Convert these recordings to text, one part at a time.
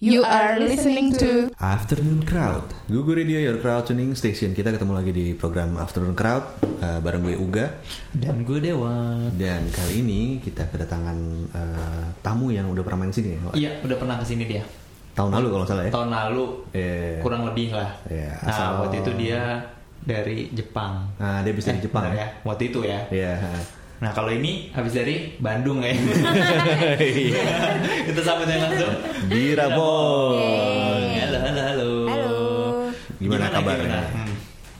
You are listening to Afternoon Crowd Gugu Radio Your Crowd Tuning Station Kita ketemu lagi di program Afternoon Crowd uh, Bareng gue Uga Dan gue Dewa. Dan kali ini kita kedatangan uh, tamu yang udah pernah main sini ya? Iya, udah pernah ke sini dia. Tahun lalu kalau salah ya Tahun lalu Iya. kurang lebih lah. Iya, nah, waktu itu dia dari Jepang. Nah dia bisa di Eh, Jepang benar ya ya. Waktu itu ya. Iya Nah, kalau ini habis dari Bandung ya. Kita sambut yang langsung. Di Halo, halo, halo. Halo. Gimana, kabarnya? gimana? Hmm.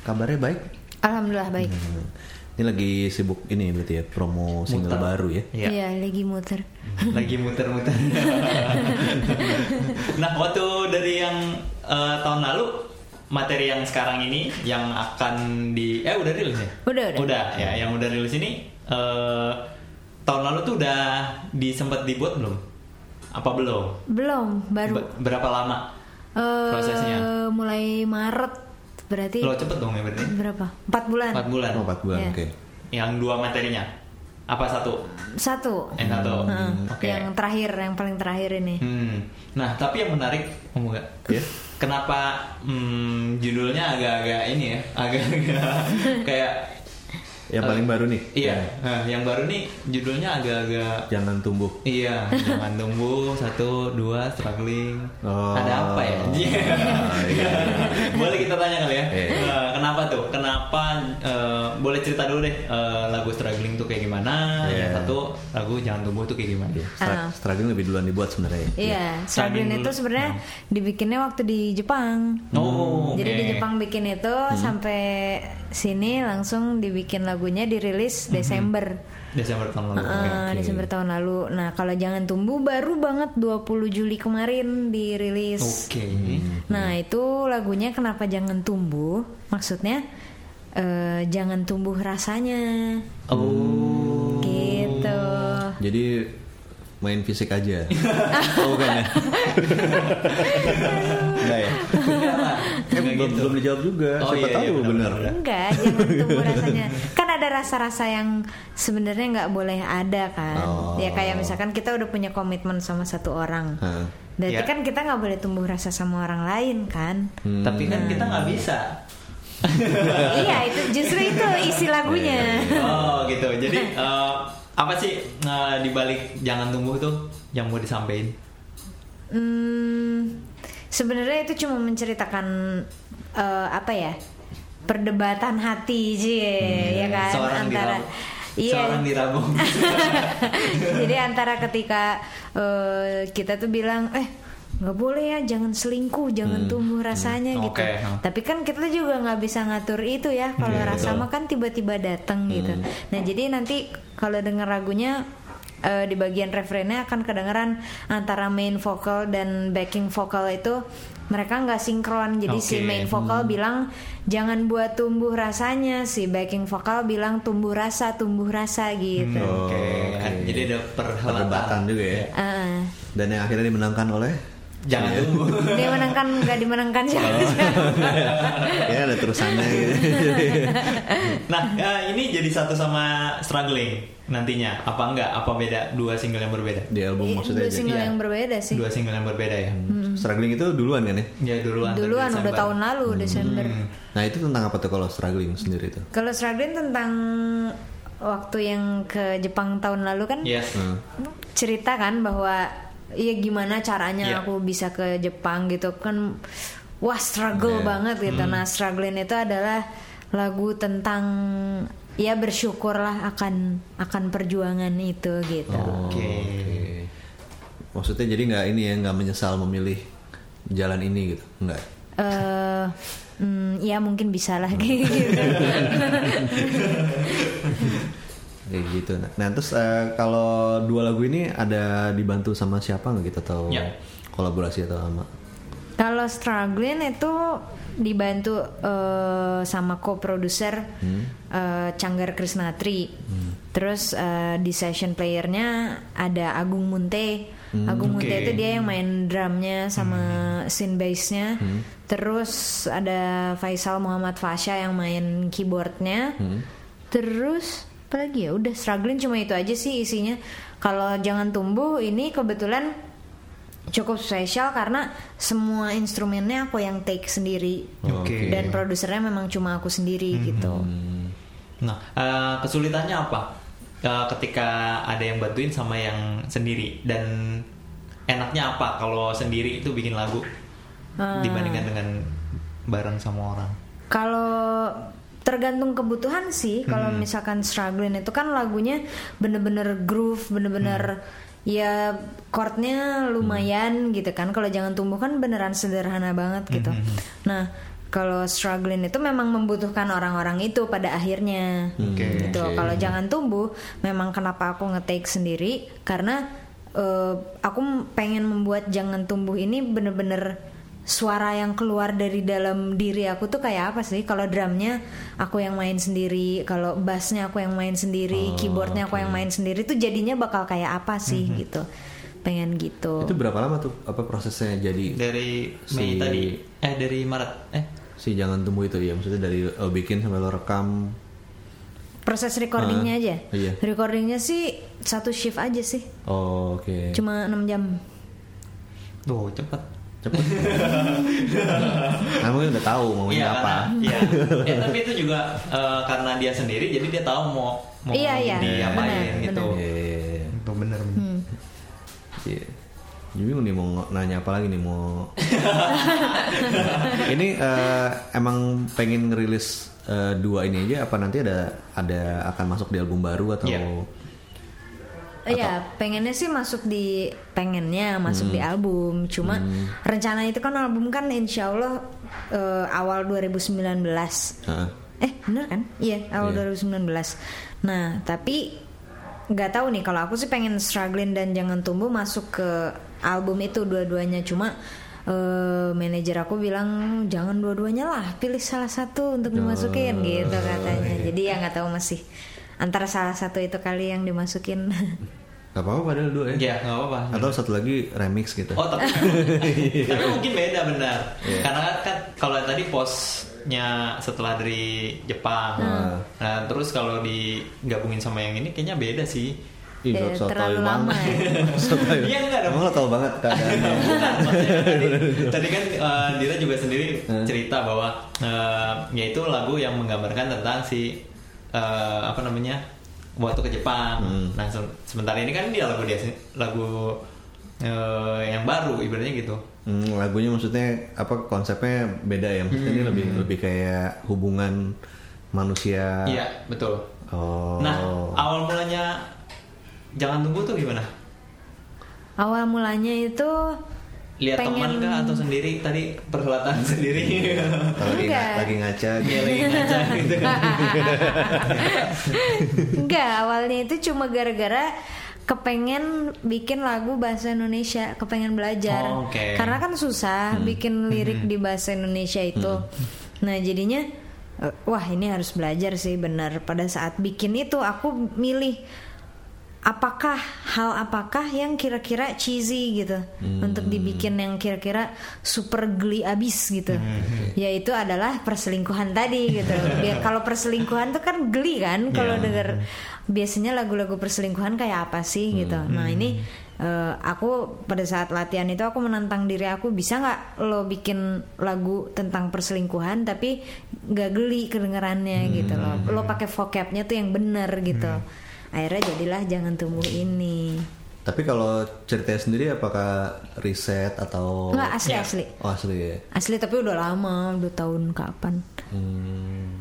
Kabarnya baik? Alhamdulillah baik. Hmm. Ini lagi sibuk ini berarti ya Promo single Muter. baru ya Iya. Iya, lagi muter. lagi muter-muter. nah, waktu dari yang eh, tahun lalu materi yang sekarang ini yang akan di eh udah rilis ya? Udah, udah. Udah ya, yang udah rilis ini eh, tahun lalu tuh udah disempat dibuat belum? Apa belum? Belum, baru. Be- berapa lama? Eh, prosesnya? Mulai Maret berarti Lo cepet dong ya berarti? berapa? Empat bulan. 4 bulan. Oh 4 bulan Iya. oke Yang dua materinya. Apa satu? Satu. Eh satu. Heeh, Oke. Yang terakhir, yang paling terakhir ini. Hmm. Nah, tapi yang menarik, nggak? Iya. Kenapa hmm, judulnya agak-agak ini ya, agak-agak kayak Yang paling baru nih iya, nah, yang baru nih judulnya agak-agak Jangan tumbuh iya, jangan tumbuh satu dua struggling. Oh. Ada apa ya? iya. boleh kita tanya kali ya. Eh, kenapa tuh? Kenapa? eh, boleh cerita dulu deh eh, lagu struggling tuh kayak gimana? Iya. Yang satu lagu jangan tumbuh tuh kayak gimana? Stra- Ah. Struggling lebih duluan dibuat sebenarnya ya? Iya, Struggling Struggling itu sebenarnya dibikinnya waktu di Jepang. Oh, Jadi oke. di Jepang bikin itu Hmm. sampai sini langsung dibikin lagunya dirilis Desember. Desember tahun lalu. Oke. Ah, Desember tahun lalu. Nah, kalau jangan tumbuh baru banget 20 Juli kemarin dirilis. Oke. Nah, itu lagunya kenapa jangan tumbuh? Maksudnya eh, jangan tumbuh rasanya. Oh. Gitu. Jadi main fisik aja. oh bukan ya? Enggak ya? Eh, belum, belum dijawab juga. Oh, Siapa iya, tahu iya, benar. Enggak, jangan tumbuh rasanya. Kan rasa-rasa yang sebenarnya nggak boleh ada kan. Oh. Ya kayak misalkan kita udah punya komitmen sama satu orang. Hah. Berarti Ya. kan kita nggak boleh tumbuh rasa sama orang lain kan. Hmm. Tapi kan kita nggak bisa. iya, itu justru itu isi lagunya. oh gitu. Jadi eh, apa sih eh, di balik jangan tumbuh tuh yang mau disampaikan? Hmm, sebenarnya itu cuma menceritakan eh, apa ya? Perdebatan hati sih, ya kan Hmm, Seorang antara dirabung. Iya. Seorang dirabung. Jadi antara ketika eh, kita tuh bilang, eh nggak boleh ya, jangan selingkuh, jangan tumbuh rasanya Hmm, gitu. hmm. Tapi kan kita juga nggak bisa ngatur itu ya. Kalau Iya, rasa betul. mah kan tiba-tiba datang gitu. Nah jadi nanti kalau denger lagunya eh, di bagian refrennya akan kedengeran antara main vokal dan backing vokal itu mereka nggak sinkron. Jadi si Oke, main vokal bilang jangan buat tumbuh rasanya, si backing vokal bilang tumbuh rasa, tumbuh rasa gitu. Oke. oke. Jadi ada Perdebatan perhelatan. juga ya. Ah. Dan yang akhirnya dimenangkan oleh Jangan tumbuh. dia menangkan nggak dimenangkan siapa ya ada terusannya gitu. Nah, eh, ini jadi satu sama struggling nantinya. Apa enggak? Apa beda? Dua single yang berbeda? Di album maksudnya Dua aja. single Iya. yang berbeda sih Dua single yang berbeda ya. Struggling itu duluan kan ya? Ya duluan. duluan udah Desember. tahun lalu Desember Hmm. Nah itu tentang apa tuh kalau struggling sendiri itu? kalau struggling tentang waktu yang ke Jepang tahun lalu kan Yes. Hmm. cerita kan bahwa iya gimana caranya Iya. aku bisa ke Jepang gitu kan wah struggle Iya. banget gitu nah struggling itu adalah lagu tentang ya bersyukurlah akan akan perjuangan itu gitu Oke. Maksudnya jadi nggak ini ya nggak menyesal memilih jalan ini gitu? Nggak. eh hmm, ya mungkin bisa lah kayak gitu Kayak gitu. Nah, nah, terus eh, kalau dua lagu ini ada dibantu sama siapa nggak gitu atau Ya. kolaborasi atau sama? Kalau struggling itu dibantu eh, sama co-producer eh, Canggar Krisnatri. Terus eh, di session playernya ada Agung Munte. Agung Munte oke. itu dia yang main drumnya sama synth bassnya. Terus ada Faisal Muhammad Fasha yang main keyboardnya. Terus apa lagi ya? Udah struggling cuma itu aja sih isinya. Kalau jangan tumbuh ini kebetulan cukup spesial karena semua instrumennya aku yang take sendiri Oke. dan produsernya memang cuma aku sendiri gitu. Nah, eh, kesulitannya apa? Eh, ketika ada yang bantuin sama yang sendiri dan enaknya apa kalau sendiri itu bikin lagu Ah. dibandingkan dengan bareng sama orang? Kalau tergantung kebutuhan sih. Kalau misalkan struggling itu kan lagunya bener-bener groove, bener-bener ya chordnya lumayan gitu kan. Kalau jangan tumbuh kan beneran sederhana banget gitu. Nah kalau struggling itu memang membutuhkan orang-orang itu pada akhirnya. Oke. Gitu. Kalau jangan tumbuh, memang kenapa aku nge-take sendiri karena eh, aku pengen membuat jangan tumbuh ini bener-bener suara yang keluar dari dalam diri aku tuh kayak apa sih? Kalau drumnya aku yang main sendiri, kalau bassnya aku yang main sendiri, keyboardnya aku yang main sendiri, tuh jadinya bakal kayak apa sih gitu? Pengen gitu. Itu berapa lama tuh apa prosesnya jadi Dari Mei Si- tadi, eh dari Maret, eh si jangan tumbuh itu ya maksudnya dari lo bikin sampai lo rekam Proses recordingnya Ah, aja. iya. Recordingnya sih satu shift aja sih, oh, oke cuma 6 jam. tuh cepet. Cepet nah mungkin udah tahu maunya Iya, apa karena- Iya. Ya, tapi itu juga eh, karena dia sendiri, jadi dia tahu mau mau Iya, iya. diapain Benar, gitu. Iya, iya, iya. Itu bener. Hmm. Iya. Jadi nih mau nanya apa lagi nih mau. ini eh, emang pengen ngerilis eh, dua ini aja apa nanti ada ada akan masuk di album baru atau? Iya. Iya, pengennya sih masuk di pengennya masuk di album. Cuma rencana itu kan album kan insya Allah eh, awal 2019. Heeh. Eh bener kan? Iya awal Iya. 2019. Nah tapi nggak tahu nih kalau aku sih pengen struggling dan jangan tumbuh masuk ke album itu dua-duanya. Cuma eh, manajer aku bilang jangan dua-duanya lah, pilih salah satu untuk dimasukin gitu katanya. Jadi ya nggak tahu masih antara salah satu itu kali yang dimasukin. Gak apa-apa padahal dua ya. Iya, nggak apa-apa. Atau satu lagi remix gitu. Oh tapi, tapi mungkin beda benar. Karena kan, kan kalau yang tadi posnya setelah dari Jepang. Nah terus kalau digabungin sama yang ini kayaknya beda sih. Ih, Eh, terlalu lama ya. Sotoy. Iya, enggak dong. Emang lo tau banget keadaannya. Tadi, tadi kan eh, Dira juga sendiri cerita bahwa eh, yaitu lagu yang menggambarkan tentang si eh, apa namanya waktu ke Jepang. Nah se- sementara ini kan dia lagu dia lagu eh, yang baru ibaratnya gitu. Hmm, lagunya maksudnya apa konsepnya beda ya maksudnya ini lebih lebih kayak hubungan manusia. Iya betul. Oh. Nah awal mulanya jangan tunggu tuh gimana? Awal mulanya itu Lihat Pengen- teman kah atau sendiri tadi perhelatan sendiri? Kalau lagi, lagi ngaca Iya gitu. lagi ngaca gitu. Enggak, awalnya itu cuma gara-gara kepengen bikin lagu bahasa Indonesia, kepengen belajar. Oh, oke. Karena kan susah bikin lirik di bahasa Indonesia itu. Nah, jadinya eh, wah ini harus belajar sih benar. Pada saat bikin itu aku milih apakah hal apakah yang kira-kira cheesy gitu untuk dibikin yang kira-kira super geli abis gitu. Yaitu adalah perselingkuhan tadi gitu. Biar kalau perselingkuhan tuh kan geli kan kalau Iya. denger. Biasanya lagu-lagu perselingkuhan kayak apa sih gitu. Nah ini eh, aku pada saat latihan itu aku menantang diri aku bisa nggak lo bikin lagu tentang perselingkuhan tapi nggak geli kedengarannya? Gitu loh. Lo pakai vocabnya tuh yang bener gitu akhirnya jadilah jangan tumbuh ini Tapi kalau ceritanya sendiri apakah riset atau nggak asli Ya. asli Oh asli ya. asli tapi udah lama udah tahun kapan Hmm.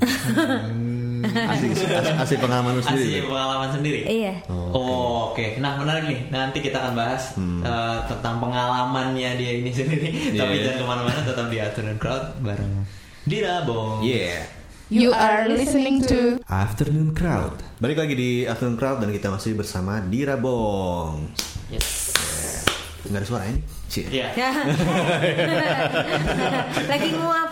asli, asli, asli pengalaman lu sendiri. Asli ya? pengalaman sendiri. iya Oh, oke. Nah, menarik nih. Nanti kita akan bahas eh, tentang pengalamannya dia ini sendiri. Iya, Tapi iya. jangan ke mana-mana, tetap di Afternoon Crowd bareng Dira Bong. Yeah. You are listening to Afternoon Crowd. Balik lagi di Afternoon Crowd dan kita masih bersama Dira Bong. Yes. Nggak ada suara ini? Cie. Iya. lagi nguap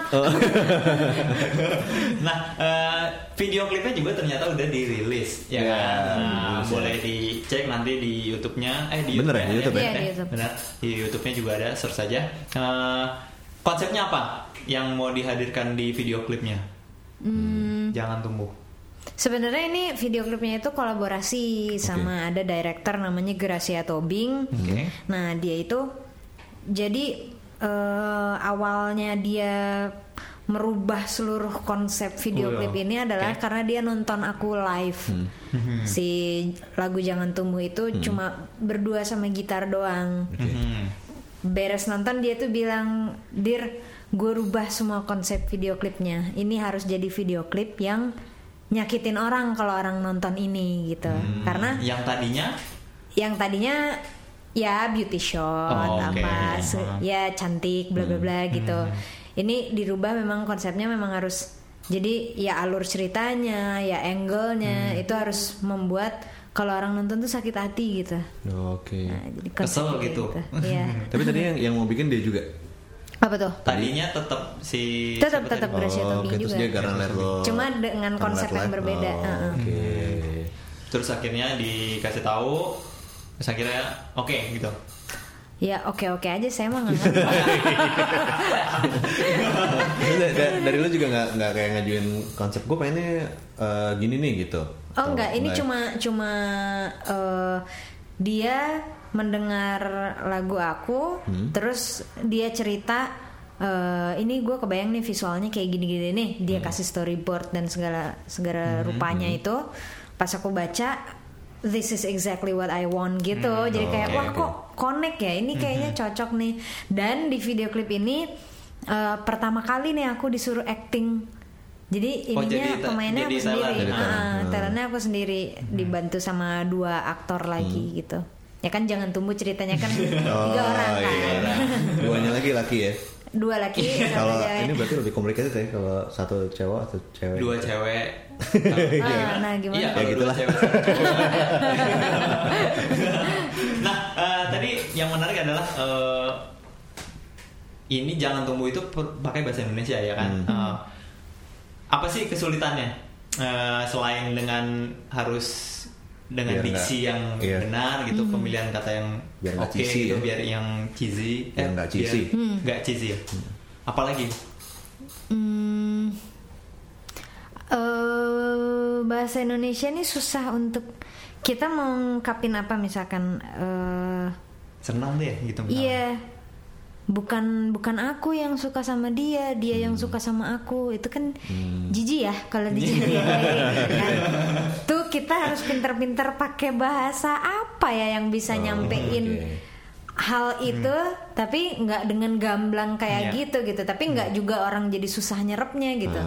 Nah, eh, video klipnya juga ternyata udah dirilis, ya Ya, kan? Nah, dirilis, boleh dicek nanti di YouTube-nya. Eh di Bener ya, di YouTube ya? Iya, di YouTube. Benar. Di YouTube-nya juga ada, search saja. Eh, konsepnya apa yang mau dihadirkan di video klipnya? Hmm, Jangan tumbuh. sebenarnya ini video klipnya itu kolaborasi sama ada director namanya Gracia Tobing Oke. nah dia itu jadi eh, awalnya dia merubah seluruh konsep video Oh, klip iya. ini adalah Oke. karena dia nonton aku live. Si lagu Jangan Tumbuh itu cuma berdua sama gitar doang. Mhm. Beres nonton dia tuh bilang, "Dir, gue rubah semua konsep video klipnya. Ini harus jadi video klip yang nyakitin orang kalau orang nonton ini gitu." Karena yang tadinya yang tadinya ya beauty shot Oh, oke. apa Hmm. ya cantik bla bla bla gitu ini dirubah memang konsepnya memang harus jadi ya alur ceritanya ya angle-nya Hmm. itu harus membuat kalau orang nonton tuh sakit hati gitu Oke. nah, jadi Kesel konsepnya gitu. Iya. Tapi tadi yang yang mau bikin dia juga. Apa tuh tadinya tetap si Tetap- tetap? Gracia Oh, oke, terus juga. dia karena lihat lo Cuma dengan konsep yang berbeda, Oh, uh-uh. Oke. terus akhirnya dikasih tahu terus akhirnya oke gitu ya oke oke aja saya mah nggak dari lo juga nggak nggak kayak ngajuin konsep gue pengennya eh, gini nih gitu. Oh Atau enggak, ini cuma cuma eh, dia mendengar lagu aku, Hmm. terus dia cerita eh, ini gue kebayang nih visualnya kayak gini-gini nih, Hmm. dia kasih storyboard dan segala segala rupanya itu. Pas aku baca, this is exactly what I want gitu. Jadi kayak oke, wah kok connect ya, ini kayaknya cocok nih. Dan di video klip ini eh, pertama kali nih aku disuruh acting. Jadi Oh, ininya jadi ta- pemainnya jadi aku sendiri. talent. Jadi talent. Ah, Hmm. talentnya aku sendiri dibantu sama dua aktor lagi gitu. Ya kan jangan tumbuh ceritanya kan tiga orang kan. iya. Duanya lagi laki ya. Dua laki Kalau ini berarti lebih complicated ya kalau satu cewek atau cewek. dua cewek Ah, nah gimana? Iya, Ya kalau gitulah. nah, eh, tadi yang menarik adalah eh, ini jangan tumbuh itu pakai bahasa Indonesia ya kan? Hmm. Eh, apa sih kesulitannya Eh, selain dengan harus dengan Biar diksi nggak- yang iya. benar gitu, pemilihan kata yang oke cheesy gitu, ya. biar yang cheesy, Biar nggak cheesy. biar nggak cheesy ya. Apalagi Hmm, eh, bahasa Indonesia ini susah untuk kita mau ngungkapin apa misalkan eh, senang deh gitu. misalnya. Iya. Bukan bukan aku yang suka sama dia, dia yang Hmm. suka sama aku. Itu kan jijik ya kalau dijadiin kan. Tuh kita harus pinter-pinter pakai bahasa apa ya yang bisa nyampein oke. hal itu tapi nggak dengan gamblang kayak Iya. gitu gitu. Tapi nggak juga orang jadi susah nyerapnya gitu.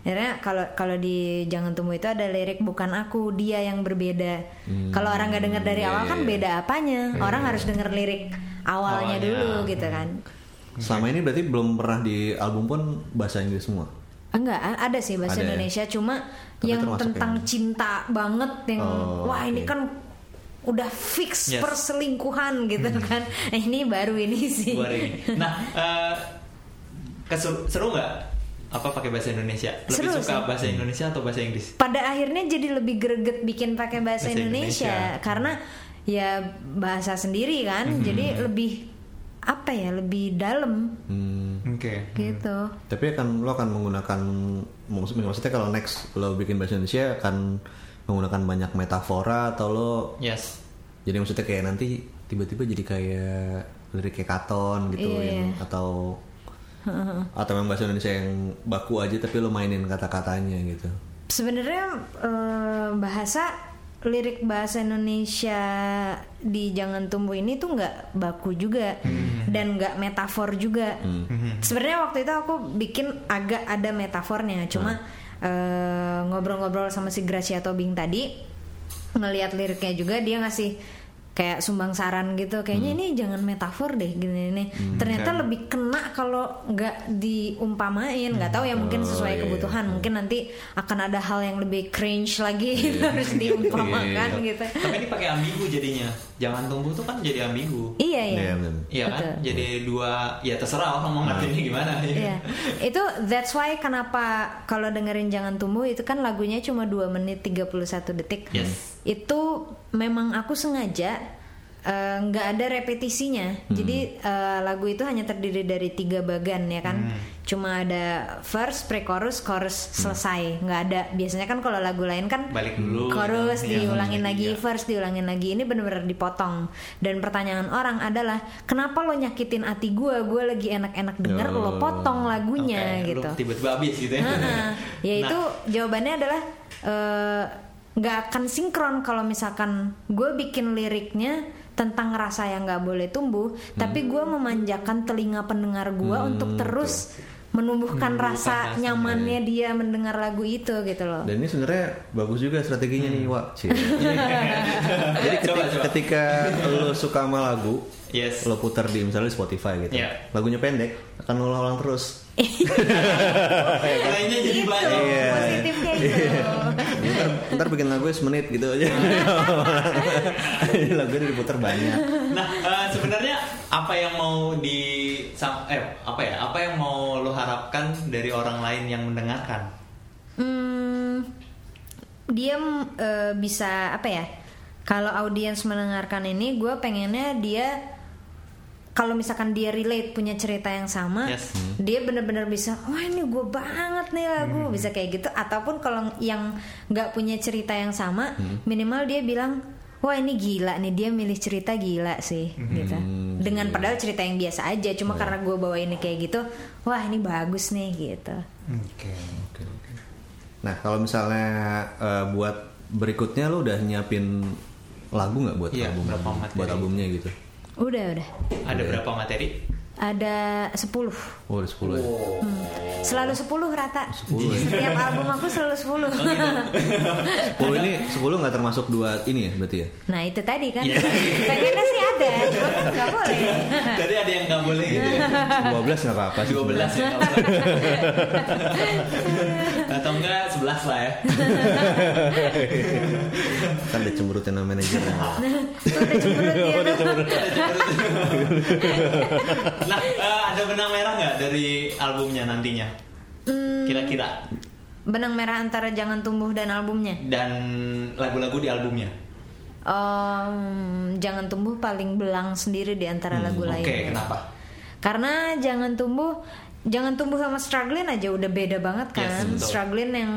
Akhirnya kalau kalau di jangan tumbuh itu ada lirik bukan aku dia yang berbeda. Kalau orang nggak dengar dari iya, awal kan iya. beda apanya. Orang harus denger lirik awalnya, Awalnya. dulu gitu kan Selama ini berarti belum pernah di album pun bahasa Inggris semua. enggak ada sih bahasa Ada ya? Indonesia cuma Tapi yang tentang yang- cinta banget yang Oh, wah ini oke. kan udah fix Yes. perselingkuhan gitu kan Eh, ini baru ini sih Buat ini. Nah, eh, keseru- seru nggak apa pakai bahasa Indonesia? Lebih Seru suka sih. bahasa Indonesia atau bahasa Inggris? pada akhirnya jadi lebih greget bikin pakai bahasa, Bahasa Indonesia, Indonesia. karena ya bahasa sendiri kan Mhm. jadi lebih apa ya lebih dalam Hmm. Oke. gitu Tapi akan lo akan menggunakan maksudnya, maksudnya kalau next lo bikin bahasa Indonesia akan menggunakan banyak metafora atau lo Yes. jadi maksudnya kayak nanti tiba-tiba jadi kayak lirik kayak katon gitu Iya. yang atau atau memang bahasa Indonesia yang baku aja tapi lo mainin kata-katanya gitu. sebenarnya eh, bahasa lirik bahasa Indonesia di jangan tumbuh ini tuh nggak baku juga dan nggak metafor juga. Sebenarnya waktu itu aku bikin agak ada metafornya cuma eh, ngobrol-ngobrol sama si Gracia Tobing tadi ngelihat liriknya juga dia ngasih kayak sumbang saran gitu kayaknya ini jangan metafor deh gini nih ternyata lebih kena kalau nggak diumpamain nggak tahu ya mungkin Oh, sesuai iya, kebutuhan mungkin nanti akan ada hal yang lebih cringe lagi harus diumpamakan Iya. gitu Tapi ini pakai ambigu jadinya. Jangan tumbuh tuh kan jadi ambigu. iya iya Iya. Iya kan? Betul. Jadi dua ya terserah orang mau ngertinya gimana ya. Iya, itu that's why kenapa kalau dengerin Jangan Tumbuh itu kan lagunya cuma 2 menit 31 detik. Yes. Itu memang aku sengaja eh, nggak ada repetisinya. Jadi eh, lagu itu hanya terdiri dari tiga bagan ya kan. Cuma ada verse, pre-chorus, chorus selesai. Nggak ada. Biasanya kan kalau lagu lain kan Balik dulu. chorus Iya, diulangin lagi, iya. verse diulangin lagi. Ini bener-bener dipotong. Dan pertanyaan orang adalah kenapa lo nyakitin hati gue? Gue lagi enak-enak denger Oh. lo potong lagunya lu gitu. tiba-tiba habis gitu ya. Ya itu Nah, jawabannya adalah eh, nggak akan sinkron kalau misalkan gue bikin liriknya tentang rasa yang nggak boleh tumbuh, tapi gue memanjakan telinga pendengar gue untuk terus menumbuhkan rasa rasa, nyamannya dia mendengar lagu itu gitu loh. Dan ini sebenarnya bagus juga strateginya nih, Wak. Jadi ketika, Coba, coba. ketika lo suka sama lagu, Yes. lo putar di misalnya di Spotify gitu. Iya. Lagunya pendek, akan lo ulang terus. Kayaknya jadi Gitu, banyak. Iya. positifnya itu. ntar, ntar bikin lagunya semenit gitu aja. Jadi lagunya diputar banyak. Nah, eh, sebenarnya apa yang mau di eh apa ya? Apa yang mau lo harapkan dari orang lain yang mendengarkan? Hmm, dia eh, bisa apa ya? Kalau audiens mendengarkan ini, gue pengennya dia kalau misalkan dia relate punya cerita yang sama, Yes. dia bener-bener bisa, wah ini gue banget nih lagu, bisa kayak gitu. Ataupun kalau yang nggak punya cerita yang sama, minimal dia bilang, wah ini gila nih, dia milih cerita gila sih, gitu. Dengan padahal cerita yang biasa aja, cuma karena gue bawa ini kayak gitu, wah ini bagus nih, gitu. Oke. Oke, oke. Nah, kalau misalnya eh, buat berikutnya lo udah nyiapin lagu nggak buat Iya, album buat albumnya gitu? Udah, udah. Ada berapa materi? Ada 10 Oh, udah 10 ya. Selalu 10 rata 10 ya. Setiap album aku selalu 10 10 ini 10 nggak termasuk dua ini ya berarti ya? Nah itu tadi kan Iya. Pengennya sih ada Cuma kan gak boleh Tadi ada yang nggak boleh gitu ya. 12 nggak apa-apa sih. 12 ya nggak boleh. Atau enggak 11 lah ya. Kan udah cemburutin sama manajer. Udah cemberut dia tuh. Nah, eh, ada benang merah nggak dari albumnya nantinya? Hmm, Kira-kira Benang merah antara Jangan Tumbuh dan albumnya dan lagu-lagu di albumnya. Em, Jangan Tumbuh paling belang sendiri di antara lagu Oke, lain kenapa? Karena Jangan Tumbuh Jangan Tumbuh sama Struggling aja udah beda banget kan Yes, betul. Struggling yang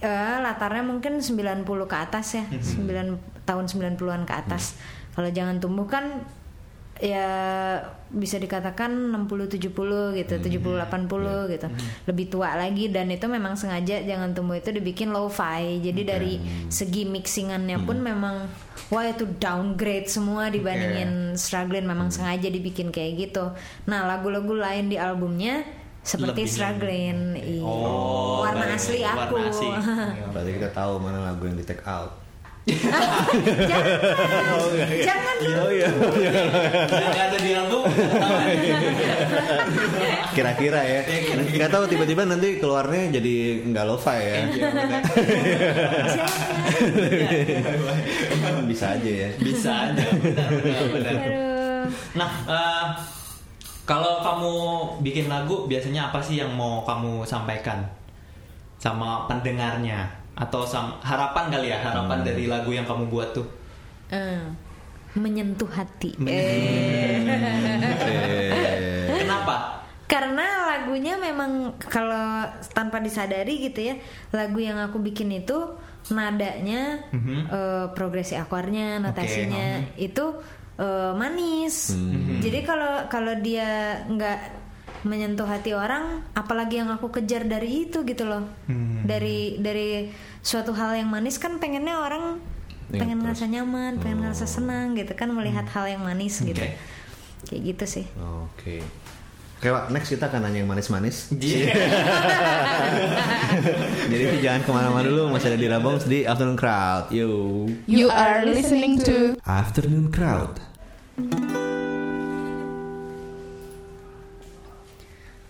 eh, latarnya mungkin 90 ke atas ya Mm-hmm. 9 tahun 90-an ke atas Kalau Jangan Tumbuh kan ya bisa dikatakan 60 70 gitu, 70 80 gitu. Lebih tua lagi dan itu memang sengaja jangan tumbuh itu dibikin lo-fi. Jadi dari segi mixingannya pun memang wah itu downgrade semua dibandingin struggling memang sengaja dibikin kayak gitu. Nah, lagu-lagu lain di albumnya seperti Lebih- struggling. Iya. Oh, warna asli warna aku. asli. Berarti kita tahu mana lagu yang di take out. Jangan. jangan dulu. Oh iya. Ada di album. Kira-kira ya. Nggak tahu tiba-tiba nanti keluarnya jadi nggak lo-fi ya. Iya, benar. Bisa aja ya. Bisa aja. Benar, benar. Nah, eh, kalau kamu bikin lagu biasanya apa sih yang mau kamu sampaikan sama pendengarnya atau sam- harapan kali ya harapan dari lagu yang kamu buat tuh? Eh, menyentuh hati. Eh. Kenapa? Karena lagunya memang kalau tanpa disadari gitu ya, lagu yang aku bikin itu nadanya, Mhm. eh, progresi akornya, notasinya itu eh, manis. Jadi kalau kalau dia nggak menyentuh hati orang, apalagi yang aku kejar dari itu gitu loh. Dari dari suatu hal yang manis kan pengennya orang Iya, pengen terus. ngerasa nyaman, pengen ngerasa senang gitu kan melihat hal yang manis gitu. Oke. Kayak gitu sih. Oke. Oke, Wak, next kita akan nanya yang manis-manis. Iya. Jadi jangan ke mana-mana dulu, masih ada di Rabong di Afternoon Crowd. Yo. You are listening to Afternoon Crowd.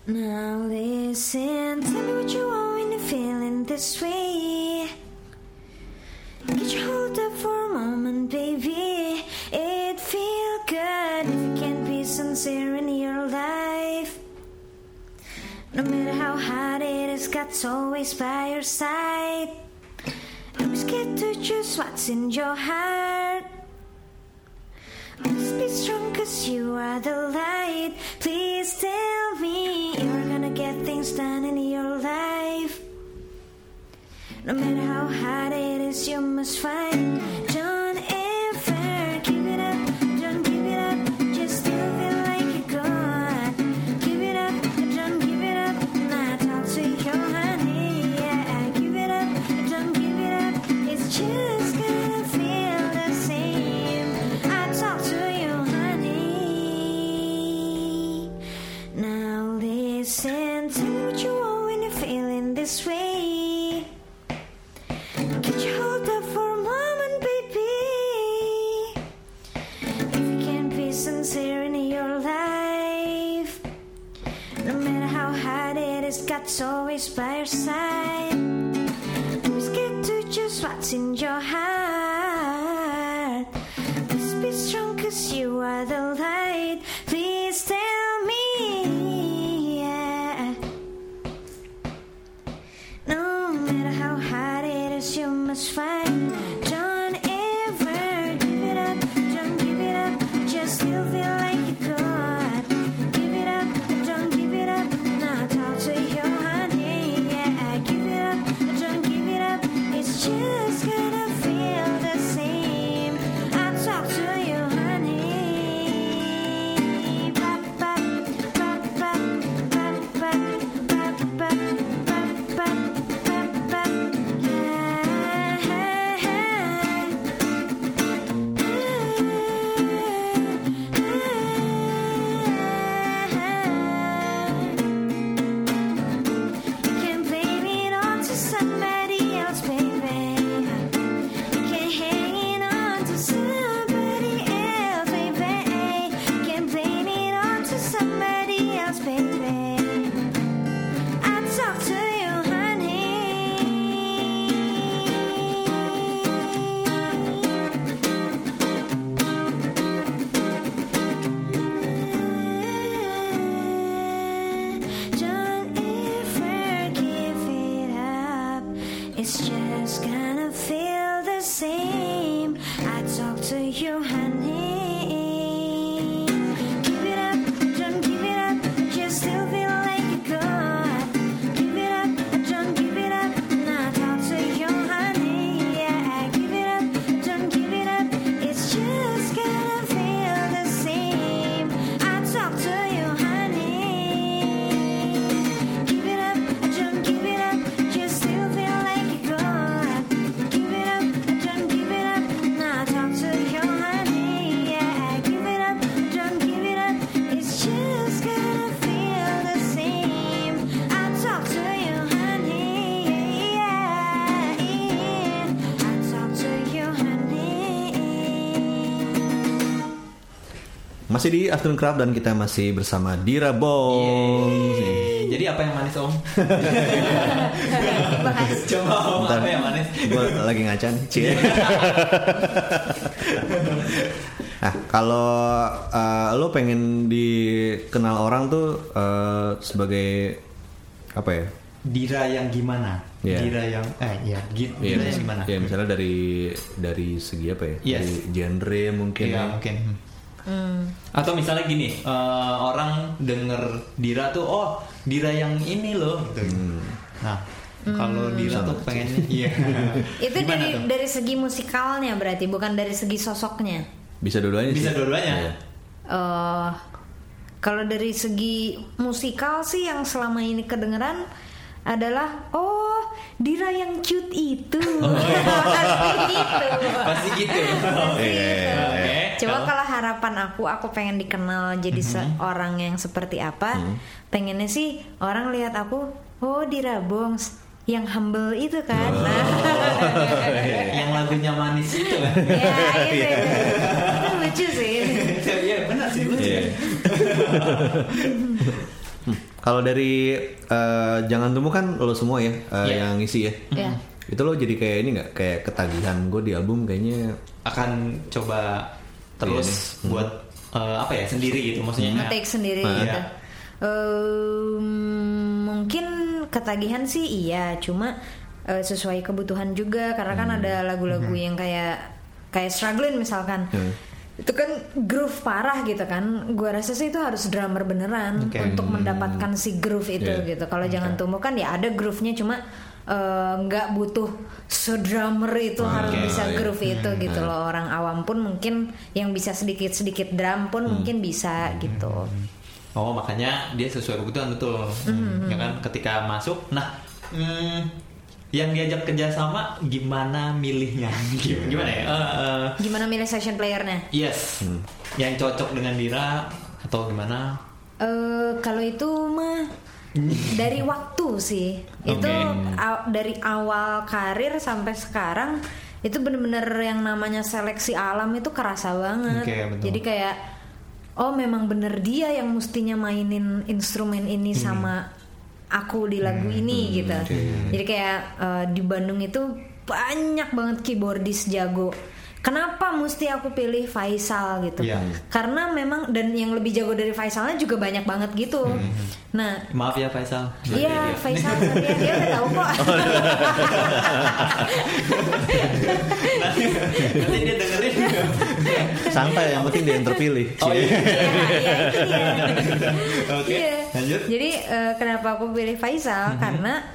Now listen, tell me what you want when you're feeling this way. Get your hold up for a moment, baby. It feel good if you can be sincere in your life. No matter how hard it is, God's always by your side. Don't be scared to choose what's in your heart. Please be strong cause you are the light. Please tell me you're gonna get things done in your life. No matter how hard it is, you must fight. Masih di Afternoon Crowd dan kita masih bersama Dira Bong. Yeay. Jadi apa yang manis om? Coba om Bentar. apa yang manis? Gue lagi ngaca nih. Cie. nah, kalau uh, lo pengen dikenal orang tuh uh, sebagai apa ya? Dira yang gimana? Iya. Dira yang eh ya Iya, Dira yang gimana? Ya misalnya dari dari segi apa ya? Yes. Dari genre mungkin. Iya ya. mungkin. Atau misalnya gini, eh, orang denger Dira tuh, oh Dira yang ini loh. Gitu. Nah, kalau Dira tuh pengennya, iya. Itu Gimana dari tuh? dari segi musikalnya berarti bukan dari segi sosoknya. Bisa dua-duanya Bisa dua-duanya. Eh kalau dari segi musikal sih yang selama ini kedengeran adalah oh Dira yang cute itu pasti gitu Pasti gitu. Pasti Iya, gitu. iya, Oke. Coba Kalau- kalau harapan aku, aku pengen dikenal jadi seorang yang seperti apa. Pengennya sih orang lihat aku, oh Dira Bongs yang humble itu kan. Nah, yang lagunya manis itu kan. ya itu, itu. Itu lucu sih. Iya benar sih lucu. Iya. Hmm, Kalau dari eh, jangan tumbuh kan lo semua ya eh, Iya. yang ngisi ya. Iya. Itu lo jadi kayak ini nggak kayak ketagihan gue di album kayaknya Akan coba terus nih. buat eh, apa ya sendiri gitu maksudnya. ngetik sendiri Ah. gitu. Iya. Ehm, mungkin ketagihan sih iya, cuma eh, sesuai kebutuhan juga karena kan ada lagu-lagu yang kayak kayak struggling misalkan. Hmm. Itu kan groove parah gitu kan gue rasa sih itu harus drummer beneran Oke. untuk mendapatkan si groove itu Iya. gitu kalau jangan tumbuh kan ya ada groove-nya cuma eh, nggak butuh se-drummer itu harus Oke. bisa iya. groove itu gitu loh orang awam pun mungkin yang bisa sedikit-sedikit drum pun mungkin bisa gitu Oh makanya dia sesuai kebutuhan betul, Mm-hmm. ya kan? Ketika masuk, nah hmm, yang diajak kerjasama gimana milihnya? Gimana ya? Eh, eh, gimana milih session playernya yes, yang cocok dengan Dira atau gimana? Eh kalau itu mah dari waktu sih. Itu Oke. a- dari awal karir sampai sekarang itu bener-bener yang namanya seleksi alam itu kerasa banget. Oke, betul. Jadi kayak oh memang bener dia yang mestinya mainin instrumen ini sama aku di lagu ini gitu. Jadi kayak eh, di Bandung itu banyak banget keyboardis jago. Kenapa mesti aku pilih Faisal gitu? Iya. Karena memang dan yang lebih jago dari Faisalnya juga banyak banget gitu. Nah, Maaf ya Faisal. iya Faisal dia, dia udah tahu kok. nanti, nanti dia dengerin. Santai yang penting dia yang terpilih. Oh iya. Iya, iya, itu dia. Oke, Iya. lanjut. Jadi eh, kenapa aku pilih Faisal? Karena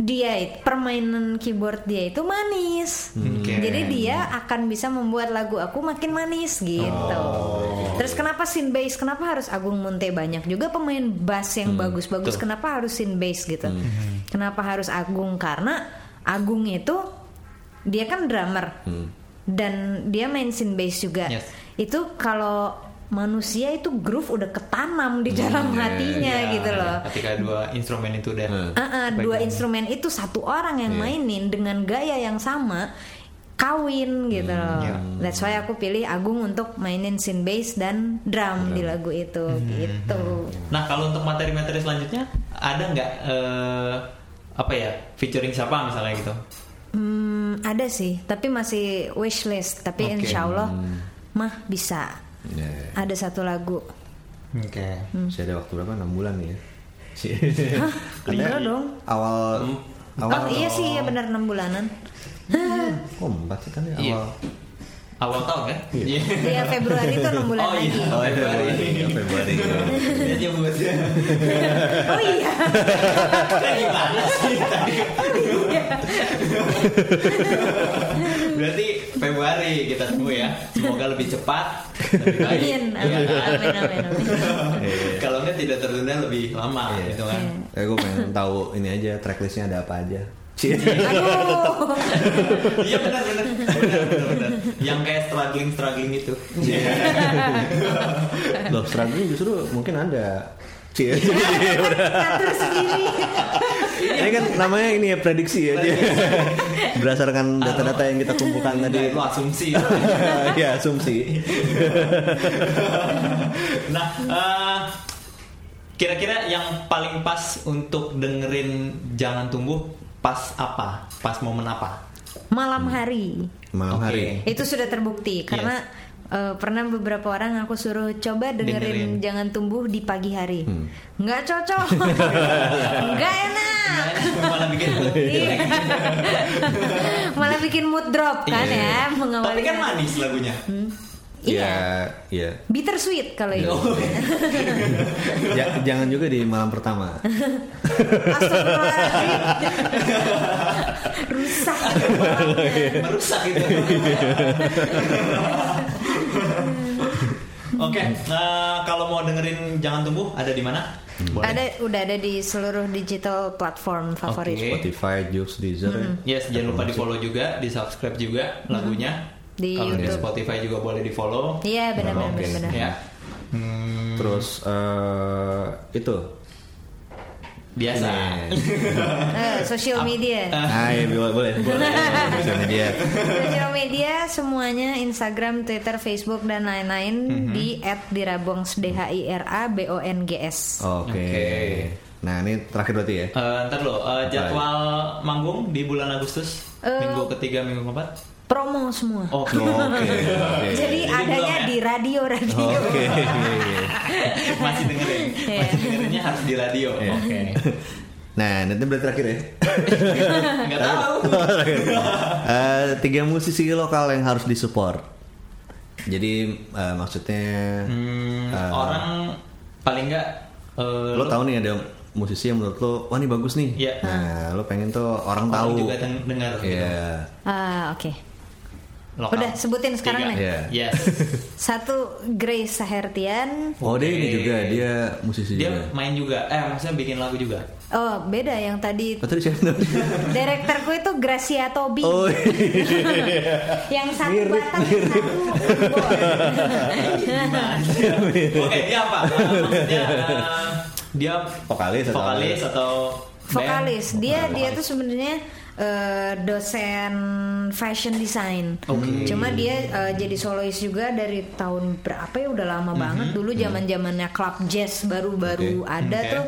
dia permainan keyboard dia itu manis. Oke. Jadi dia akan bisa membuat lagu aku makin manis gitu. Terus kenapa sin bass? Kenapa harus Agung Munte banyak juga pemain bass yang bagus-bagus? betul. Kenapa harus sin bass gitu? Kenapa harus Agung? Karena Agung itu dia kan drummer dan dia main sin bass juga. Yes. Itu kalau manusia itu groove udah ketanam di dalam hatinya Ya, gitu loh. Ketika dua instrumen itu udah Hmm. Ah, ah, dua instrumen itu satu orang yang mainin dengan gaya yang sama kawin gitu loh. iya. That's why aku pilih Agung untuk mainin synth bass dan drum di lagu itu gitu. Nah kalau untuk materi-materi selanjutnya ada nggak eh, apa ya featuring siapa misalnya gitu? Hmm, ada sih, tapi masih wishlist. Tapi Oke. insya Allah mah bisa. Ya, Ada satu lagu. Oke. Masih ada waktu berapa? 6 bulan ya. Hah? Enggak dong. Awal Oh awal iya sih, ya benar enam bulanan. Oh, empat sih kan ya Iya. awal. Awal tahun kan? Iya. Iya Februari itu enam bulan Oh iya. lagi. Oh, Februari. Iya, Februari. Dia nyebut. Oh iya. Gimana sih tadi? Berarti Februari kita tunggu ya. Semoga lebih cepat, lebih baik. Amin, Iya amin, kan? amin, amin, amin. Kalau enggak tidak tertunda lebih lama Iya. gitu kan. Eh gue pengen tahu ini aja tracklistnya ada apa aja. Cie. Aduh. Iya benar benar. Benar. Yang kayak struggling struggling itu. Loh, struggling justru mungkin ada. Cie. Atur sendiri. ini kan namanya ini ya prediksi ya. Berdasarkan data-data yang kita kumpulkan tadi. Itu asumsi. ya asumsi. nah, eh, kira-kira yang paling pas untuk dengerin Jangan Tumbuh pas apa? Pas momen apa? Malam hari. Malam Oke. hari. Itu sudah terbukti karena eh, pernah beberapa orang aku suruh coba dengerin, Dengerin. jangan tumbuh di pagi hari. Nggak cocok. Nggak enak. Malah bikin Iya. Malah bikin mood drop kan ya Tapi mengawali. kan manis lagunya. Iya. Iya. Bittersweet kalau itu. Oh. Ja- jangan juga di malam pertama. Rusak. Merusak itu. Oke, nah, kalau mau dengerin Jangan Tumbuh ada di mana? Ada udah ada di seluruh digital platform favorit. Oke. Spotify, Joox, Deezer. ya. Yes, jangan lupa di follow juga, di subscribe juga lagunya. Di Kalau di YouTube. Spotify juga boleh di follow. Iya benar-benar Oke. benar. Ya. Hmm, Terus eh itu. Biasa. Eh, social media. Ah, iya, boleh, boleh. boleh. Sosial media. Sosial media semuanya Instagram, Twitter, Facebook dan lain-lain Mhm. di @dirabongs D H I R A B O N G S. Oke. Oke. Nah, ini terakhir berarti ya. Eh, ntar lo, eh, jadwal manggung di bulan Agustus, Eh. minggu ketiga, minggu keempat. Promo semua. Oke. Oke. oke. Jadi Jadi adanya belum ya? di radio-radio. Oke. Masih dengerin, Iya. masih dengerinnya harus di radio. Iya. Oke. Nah, nanti berarti terakhir ya. Nggak tahu. Eh, tiga musisi lokal yang harus disupport. Jadi eh, maksudnya Hmm, eh, orang paling nggak eh, lo tahu nih ada musisi yang menurut lo wah ini bagus nih. Iya. Nah, lo pengen tuh orang, orang tahu. juga deng- dengar gitu. Iya. Ah, oke. Lokal. Udah, sebutin sekarang Tiga. nih. Iya. Yes. Satu Grace Sahertian. Oh, dia ini juga, dia musisi Dia juga. main juga. Eh, maksudnya bikin lagu juga. Oh, beda yang tadi Oh, tadi siapa namanya? Direkturku itu Gracia Tobi. Oh, yang satu Mirip, Batak, yang satu. Oke, dia apa? Maksudnya eh, dia Vokalis atau vokalis atau band? Vokalis. Dia Oh, dia vokalis. tuh sebenarnya eh, dosen fashion design. Oke. Cuma dia eh, jadi solois juga dari tahun berapa ya udah lama banget. Dulu zaman-zamannya club jazz baru-baru Oke. ada Oke. tuh.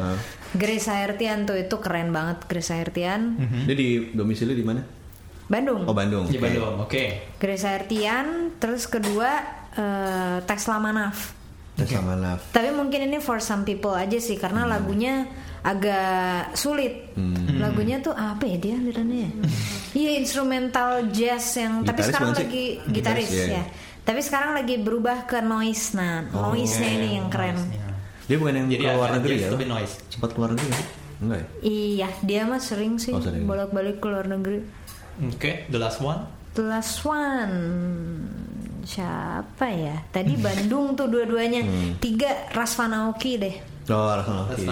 Grace Sahertian tuh itu keren banget Grace Sahertian. dia di domisili di mana? Bandung. Oh, Bandung. Di Oke. Bandung. Oke. Grace Sahertian, terus kedua eh, Tesla Manaf. Tes sama Naf. Tapi mungkin ini for some people aja sih karena Hmm. lagunya agak sulit. Lagunya tuh apa ya dia alirannya? ya? Iya instrumental jazz yang tapi Gitaris sekarang bukan sih? lagi Gitaris, gitaris iya, iya. ya. Tapi sekarang lagi berubah ke noise. Nah, Oh, noise-nya ini yang keren. Noise-nya. Dia bukan yang Jadi ke luar agak negeri ya? tapi noise. Sempat keluar negeri sih? Enggak ya? Iya, dia mah sering sih Oh, sering. bolak-balik ke luar negeri. Oke, the last one. The last one siapa ya? Tadi Bandung tuh dua-duanya. Hmm. Tiga Rasvanaoki deh. Oh, Rasman Oki.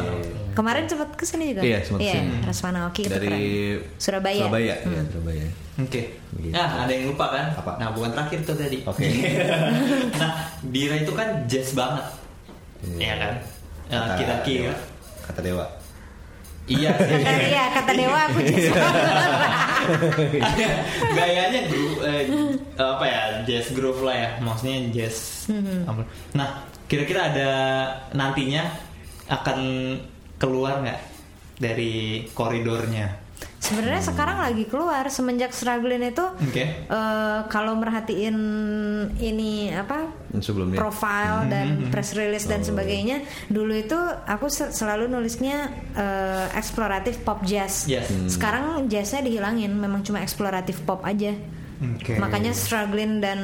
Kemarin sempat ke sini juga. Iya, sempat ke sini. Rasvanaoki itu Dari keren. Surabaya. Surabaya, Hmm. ya, Surabaya. Oke. Gitu. Nah, ada yang lupa kan? Apa? Nah, bukan terakhir tuh tadi. Oke. nah, Dira itu kan jazz banget. Iya kan? Nah, Kata kira-kira. Dewa. Kata Dewa. Iya iya, kata Dewa aku jazz. Gayanya groove, eh, apa ya jazz groove lah ya, maksudnya jazz. Mm-hmm. Nah, kira-kira ada nantinya akan keluar nggak dari koridornya? Sebenarnya sekarang lagi keluar semenjak struggling itu Oke. eh, kalau merhatiin ini apa sebelumnya. profile Hmm, dan press release dan sebagainya dulu itu aku se- selalu nulisnya eh, eksploratif pop jazz Yes. Hmm. sekarang jazznya dihilangin memang cuma eksploratif pop aja Oke. makanya struggling dan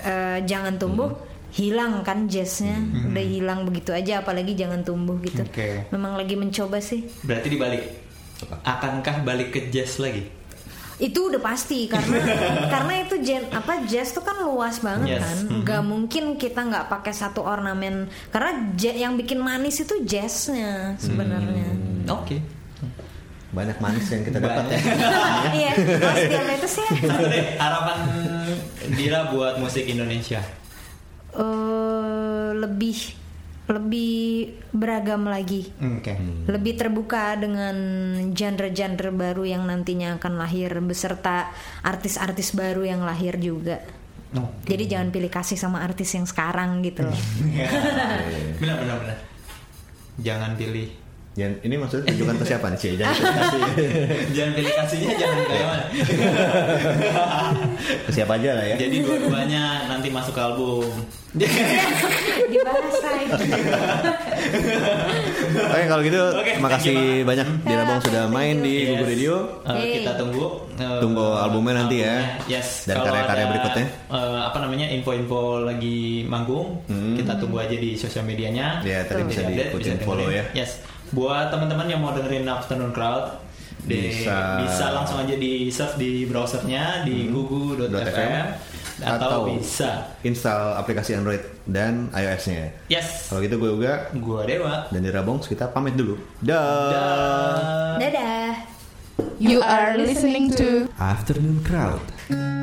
eh, jangan tumbuh hilang kan jazznya udah hilang begitu aja apalagi jangan tumbuh gitu Oke. memang lagi mencoba sih Berarti dibalik. Akankah balik ke jazz lagi? itu udah pasti karena karena itu gen apa jazz tuh kan luas banget Yes. kan nggak mungkin kita nggak pakai satu ornamen karena ja- yang bikin manis itu jazznya sebenarnya Oke. Banyak manis yang kita dapat ya. iya ya Satu deh, harapan Dira buat musik Indonesia. Eh, lebih lebih beragam lagi Oke. lebih terbuka dengan genre-genre baru yang nantinya akan lahir beserta artis-artis baru yang lahir juga Oh. jadi jangan pilih kasih sama artis yang sekarang gitu loh benar benar benar. Jangan pilih. Jangan, ini maksudnya tunjukkan ke siapa nih, Cie? Jangan kasih jangan pilih kasihnya jangan kayak mana. ke siapa aja lah ya. Jadi dua-duanya nanti masuk ke album. dibahas lagi Oke, kalau gitu Oke, makasih banyak Dira Bong sudah main di Yes. Google Radio. Eh, kita tunggu eh, Tunggu albumnya nanti ya. Yes. Dan karya-karya berikutnya. eh, apa namanya info-info lagi manggung, kita tunggu aja di sosial medianya. Hmm. Ya, tadi bisa diikutin, follow ya. Yes. Buat teman-teman yang mau dengerin Afternoon Crowd, di- Bisa. bisa langsung aja di search di browsernya di Hmm. gugu.fm atau, bisa. install aplikasi Android dan iOS-nya. Yes. Kalau gitu gue juga Gua Dewa. dan Dira Bong kita pamit dulu. Dah. Dah. dadah You are listening to Afternoon Crowd. Oh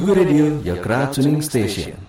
Radio, your tuning station.